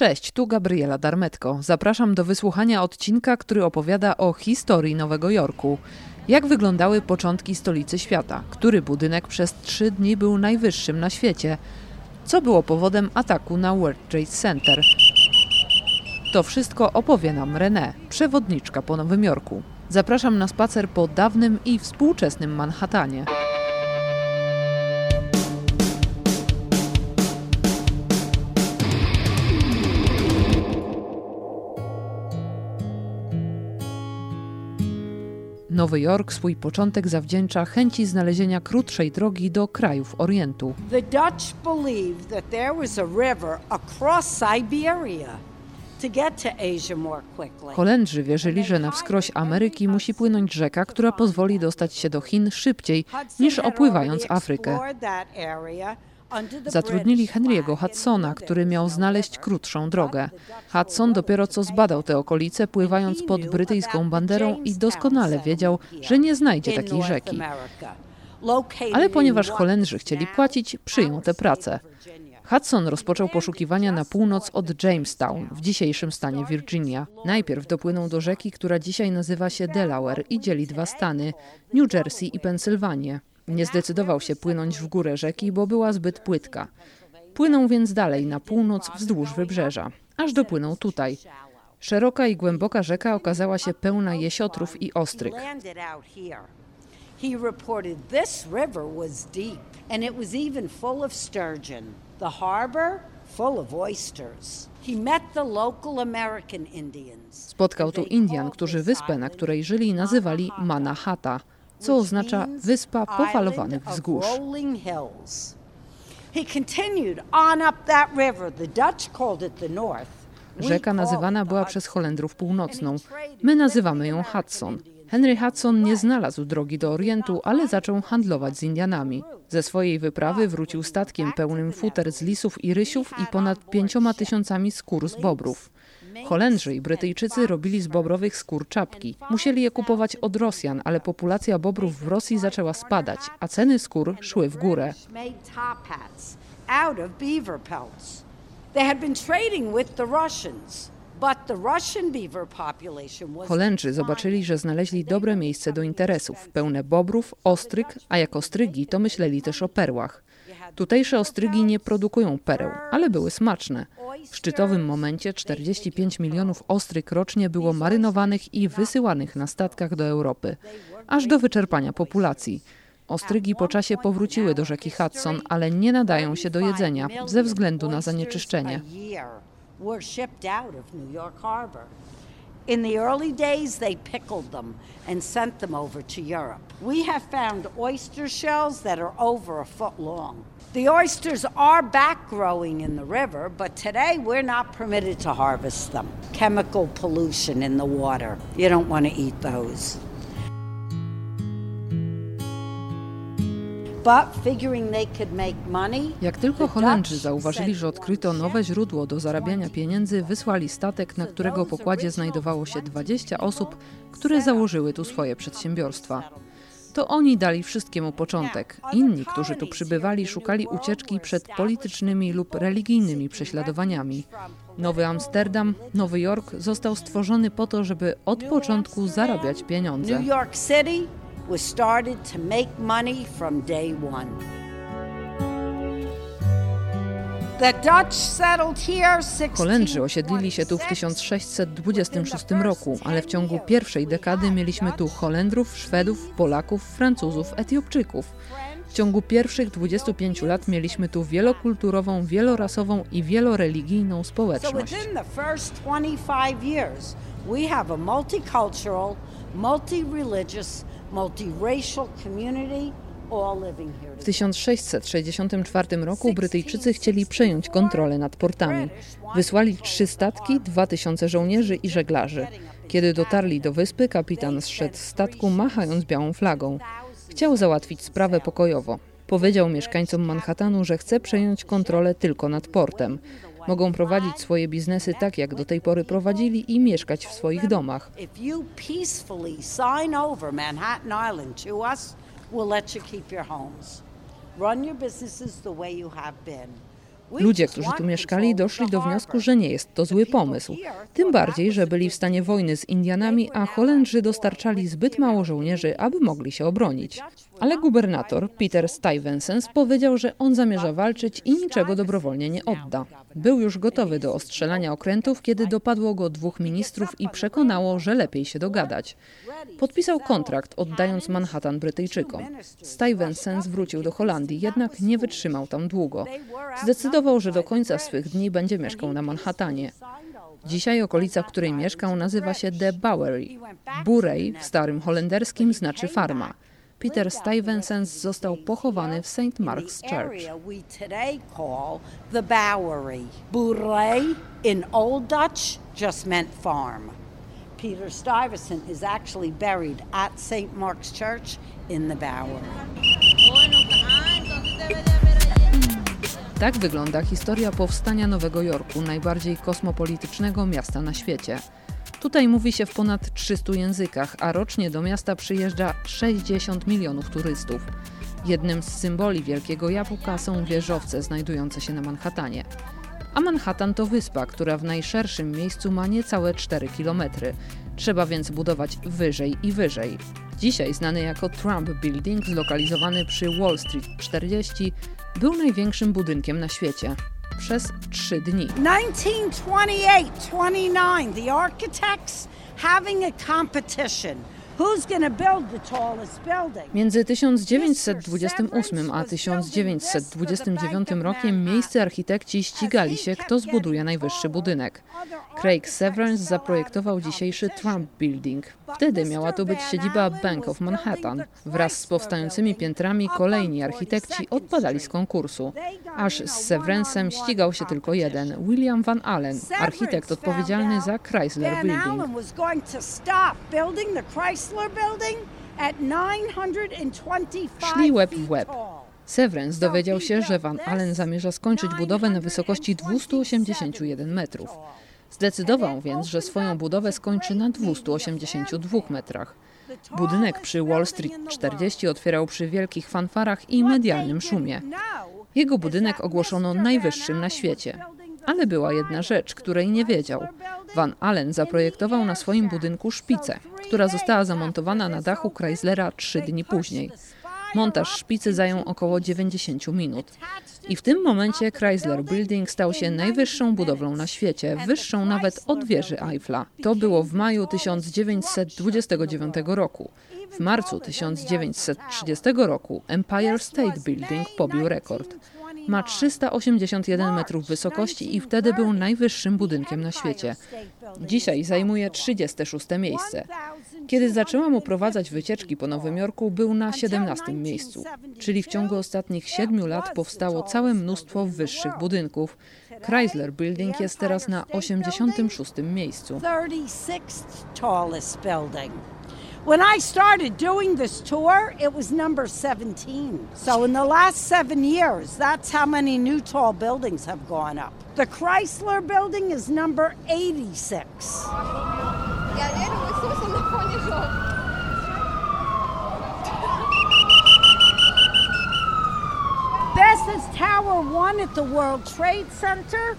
Cześć, tu Gabriela Darmetko. Zapraszam do wysłuchania odcinka, który opowiada o historii Nowego Jorku. Jak wyglądały początki stolicy świata? Który budynek przez trzy dni był najwyższym na świecie? Co było powodem ataku na World Trade Center? To wszystko opowie nam René, przewodniczka po Nowym Jorku. Zapraszam na spacer po dawnym i współczesnym Manhattanie. Nowy Jork swój początek zawdzięcza chęci znalezienia krótszej drogi do krajów Orientu. The Dutch believed that there was a river across Siberia. Holendrzy wierzyli, że na wskroś Ameryki musi płynąć rzeka, która pozwoli dostać się do Chin szybciej niż opływając Afrykę. Zatrudnili Henry'ego Hudsona, który miał znaleźć krótszą drogę. Hudson dopiero co zbadał te okolice, pływając pod brytyjską banderą i doskonale wiedział, że nie znajdzie takiej rzeki. Ale ponieważ Holendrzy chcieli płacić, przyjął tę pracę. Hudson rozpoczął poszukiwania na północ od Jamestown, w dzisiejszym stanie Virginia. Najpierw dopłynął do rzeki, która dzisiaj nazywa się Delaware i dzieli dwa stany New Jersey i Pensylwanię. Nie zdecydował się płynąć w górę rzeki, bo była zbyt płytka. Płynął więc dalej na północ wzdłuż wybrzeża, aż dopłynął tutaj. Szeroka i głęboka rzeka okazała się pełna jesiotrów i ostryg. He reported this river was deep and it was even full of sturgeon. The harbor full of oysters. He met the local American Indians. Spotkał tu Indian, którzy wyspę, na której żyli, nazywali Manahata co oznacza wyspa pofalowanych wzgórz. Rzeka nazywana była przez Holendrów północną. My nazywamy ją Hudson. Henry Hudson nie znalazł drogi do Orientu, ale zaczął handlować z Indianami. Ze swojej wyprawy wrócił statkiem pełnym futer z lisów i rysiów i ponad pięcioma tysiącami skór z bobrów. Holendrzy i Brytyjczycy robili z bobrowych skór czapki. Musieli je kupować od Rosjan, ale populacja bobrów w Rosji zaczęła spadać, a ceny skór szły w górę. Holendrzy zobaczyli, że znaleźli dobre miejsce do interesów, pełne bobrów, ostryg, a jako ostrygi to myśleli też o perłach. Tutejsze ostrygi nie produkują pereł, ale były smaczne. W szczytowym momencie 45 milionów ostryg rocznie było marynowanych i wysyłanych na statkach do Europy, aż do wyczerpania populacji. Ostrygi po czasie powróciły do rzeki Hudson, ale nie nadają się do jedzenia ze względu na zanieczyszczenie. In the early days, they pickled them and sent them over to Europe. We have found oyster shells that are over a foot long. The oysters are back growing in the river, but today we're not permitted to harvest them. Chemical pollution in the water. You don't want to eat those. Jak tylko Holendrzy zauważyli, że odkryto nowe źródło do zarabiania pieniędzy, wysłali statek, na którego pokładzie znajdowało się 20 osób, które założyły tu swoje przedsiębiorstwa. To oni dali wszystkiemu początek. Inni, którzy tu przybywali, szukali ucieczki przed politycznymi lub religijnymi prześladowaniami. Nowy Amsterdam, Nowy Jork został stworzony po to, żeby od początku zarabiać pieniądze. New York City was started to make money from day one. Holendrzy osiedlili się tu w 1626 roku, ale w ciągu pierwszej dekady mieliśmy tu Holendrów, Szwedów, Polaków, Francuzów, Etiopczyków. W ciągu pierwszych 25 lat mieliśmy tu wielokulturową, wielorasową i wieloreligijną społeczność. we have a multicultural, multi-religious, multiracial community w 1664 roku Brytyjczycy chcieli przejąć kontrolę nad portami. Wysłali trzy statki, dwa tysiące żołnierzy i żeglarzy. Kiedy dotarli do wyspy, kapitan zszedł z statku machając białą flagą. Chciał załatwić sprawę pokojowo. Powiedział mieszkańcom Manhattanu, że chce przejąć kontrolę tylko nad portem. Mogą prowadzić swoje biznesy tak, jak do tej pory prowadzili i mieszkać w swoich domach. We'll let you keep your homes. Run your businesses the way you have been. Ludzie, którzy tu mieszkali, doszli do wniosku, że nie jest to zły pomysł. Tym bardziej, że byli w stanie wojny z Indianami, a Holendrzy dostarczali zbyt mało żołnierzy, aby mogli się obronić. Ale gubernator Peter Stuyvesant powiedział, że on zamierza walczyć i niczego dobrowolnie nie odda. Był już gotowy do ostrzelania okrętów, kiedy dopadło go dwóch ministrów i przekonało, że lepiej się dogadać. Podpisał kontrakt, oddając Manhattan Brytyjczykom. Stuyvesant wrócił do Holandii, jednak nie wytrzymał tam długo. Zdecydował, że do końca swych dni będzie mieszkał na Manhattanie. Dzisiaj okolica, w której mieszkał, nazywa się The Bowery. Burej w starym holenderskim znaczy farma. Peter Stuyvesant został pochowany w St. Mark's Church. Boerij in Old Dutch just meant farm. Peter Stuyvesant is actually buried at St. Mark's Church in the Bowery. Tak wygląda historia powstania Nowego Jorku, najbardziej kosmopolitycznego miasta na świecie. Tutaj mówi się w ponad 300 językach, a rocznie do miasta przyjeżdża 60 milionów turystów. Jednym z symboli Wielkiego Jabłka są wieżowce znajdujące się na Manhattanie. A Manhattan to wyspa, która w najszerszym miejscu ma niecałe 4 kilometry. Trzeba więc budować wyżej i wyżej. Dzisiaj znany jako Trump Building, zlokalizowany przy Wall Street 40, był największym budynkiem na świecie przez trzy dni. 1928-29, the architects having a competition. Między 1928 a 1929 rokiem miejscy architekci ścigali się, kto zbuduje najwyższy budynek. Craig Severance zaprojektował dzisiejszy Trump Building. Wtedy miała to być siedziba Bank of Manhattan. Wraz z powstającymi piętrami kolejni architekci odpadali z konkursu. Aż z Severance'em ścigał się tylko jeden, William Van Allen, architekt odpowiedzialny za Chrysler Building. Szli łeb w łeb. Severance dowiedział się, że Van Allen zamierza skończyć budowę na wysokości 281 metrów. Zdecydował więc, że swoją budowę skończy na 282 metrach. Budynek przy Wall Street 40 otwierał przy wielkich fanfarach i medialnym szumie. Jego budynek ogłoszono najwyższym na świecie. Ale była jedna rzecz, której nie wiedział. Van Allen zaprojektował na swoim budynku szpicę, która została zamontowana na dachu Chryslera trzy dni później. Montaż szpicy zajął około 90 minut. I w tym momencie Chrysler Building stał się najwyższą budowlą na świecie, wyższą nawet od wieży Eiffla. To było w maju 1929 roku. W marcu 1930 roku Empire State Building pobił rekord. Ma 381 metrów wysokości i wtedy był najwyższym budynkiem na świecie. Dzisiaj zajmuje 36 miejsce. Kiedy zaczęłam oprowadzać wycieczki po Nowym Jorku, był na 17 miejscu, czyli w ciągu ostatnich 7 lat powstało całe mnóstwo wyższych budynków. Chrysler Building jest teraz na 86 miejscu. When I started doing this tour, it was number 17. So in the last seven years, that's how many new tall buildings have gone up. The Chrysler building is number 86. This is Tower 1 at the World Trade Center.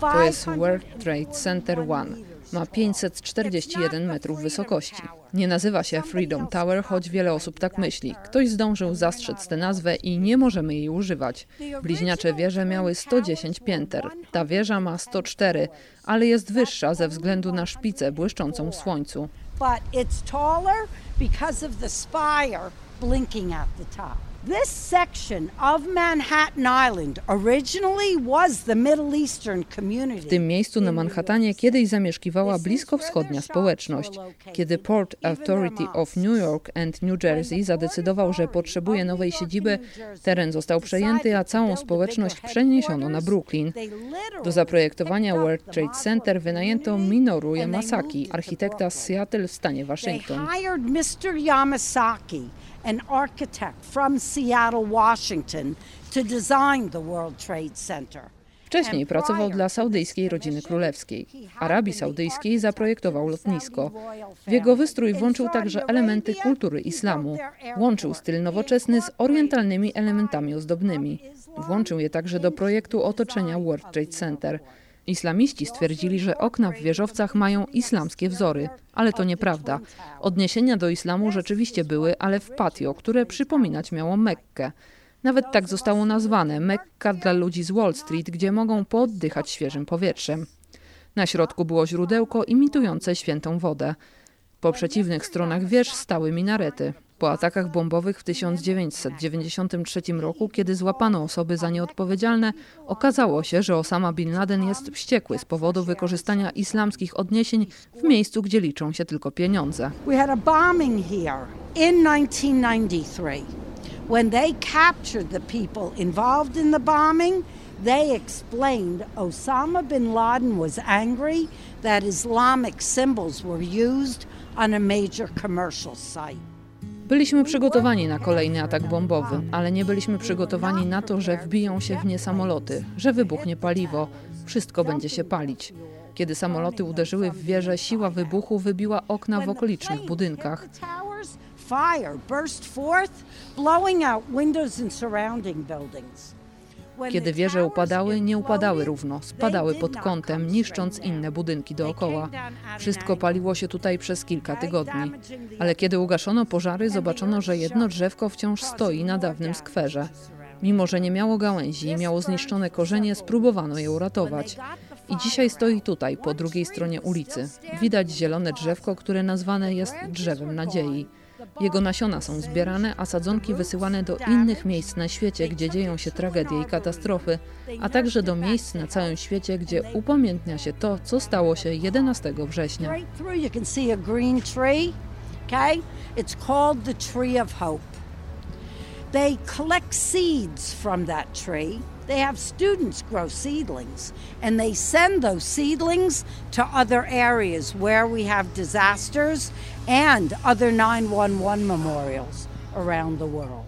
To jest World Trade Center 1 ma 541 metrów wysokości. Nie nazywa się Freedom Tower, choć wiele osób tak myśli. Ktoś zdążył zastrzec tę nazwę i nie możemy jej używać. Bliźniacze wieże miały 110 pięter. Ta wieża ma 104, ale jest wyższa ze względu na szpicę błyszczącą w słońcu. But it's taller because of the spire blinking at the top. This section of Manhattan Island originally was the Middle Eastern community. W tym miejscu na Manhattanie kiedyś zamieszkiwała bliskowschodnia społeczność. Kiedy Port Authority of New York and New Jersey zadecydował, że potrzebuje nowej siedziby, teren został przejęty, a całą społeczność przeniesiono na Brooklyn. Do zaprojektowania World Trade Center wynajęto Minoru Yamasaki, architekta z Seattle w stanie Waszyngton an architect from Seattle, Washington, to design the World Trade Center. Wcześniej pracował dla saudyjskiej rodziny królewskiej. Arabii Saudyjskiej zaprojektował lotnisko. W jego wystrój włączył także elementy kultury islamu. Łączył styl nowoczesny z orientalnymi elementami ozdobnymi. Włączył je także do projektu otoczenia World Trade Center. Islamiści stwierdzili, że okna w wieżowcach mają islamskie wzory, ale to nieprawda. Odniesienia do islamu rzeczywiście były, ale w patio, które przypominać miało Mekkę. Nawet tak zostało nazwane Mekka dla ludzi z Wall Street, gdzie mogą pooddychać świeżym powietrzem. Na środku było źródełko imitujące świętą wodę. Po przeciwnych stronach wież stały minarety. Po atakach bombowych w 1993 roku, kiedy złapano osoby za nieodpowiedzialne, okazało się, że Osama Bin Laden jest wściekły z powodu wykorzystania islamskich odniesień w miejscu, gdzie liczą się tylko pieniądze. We had a bombing here in 1993. When they captured the people involved in the bombing, they explained Osama bin Laden was angry that Islamic symbols were used on a major commercial site. Byliśmy przygotowani na kolejny atak bombowy, ale nie byliśmy przygotowani na to, że wbiją się w nie samoloty, że wybuchnie paliwo, wszystko będzie się palić. Kiedy samoloty uderzyły w wieżę, siła wybuchu wybiła okna w okolicznych budynkach. Fire burst forth, blowing out windows in surrounding buildings. Kiedy wieże upadały, nie upadały równo, spadały pod kątem, niszcząc inne budynki dookoła. Wszystko paliło się tutaj przez kilka tygodni. Ale kiedy ugaszono pożary, zobaczono, że jedno drzewko wciąż stoi na dawnym skwerze. Mimo, że nie miało gałęzi i miało zniszczone korzenie, spróbowano je uratować. I dzisiaj stoi tutaj, po drugiej stronie ulicy. Widać zielone drzewko, które nazwane jest drzewem nadziei. Jego nasiona są zbierane, a sadzonki wysyłane do innych miejsc na świecie, gdzie dzieją się tragedie i katastrofy, a także do miejsc na całym świecie, gdzie upamiętnia się to, co stało się 11 września. They collect seeds from that tree. They have students grow seedlings and they send those seedlings to other areas where we have disasters and other 911 memorials around the world.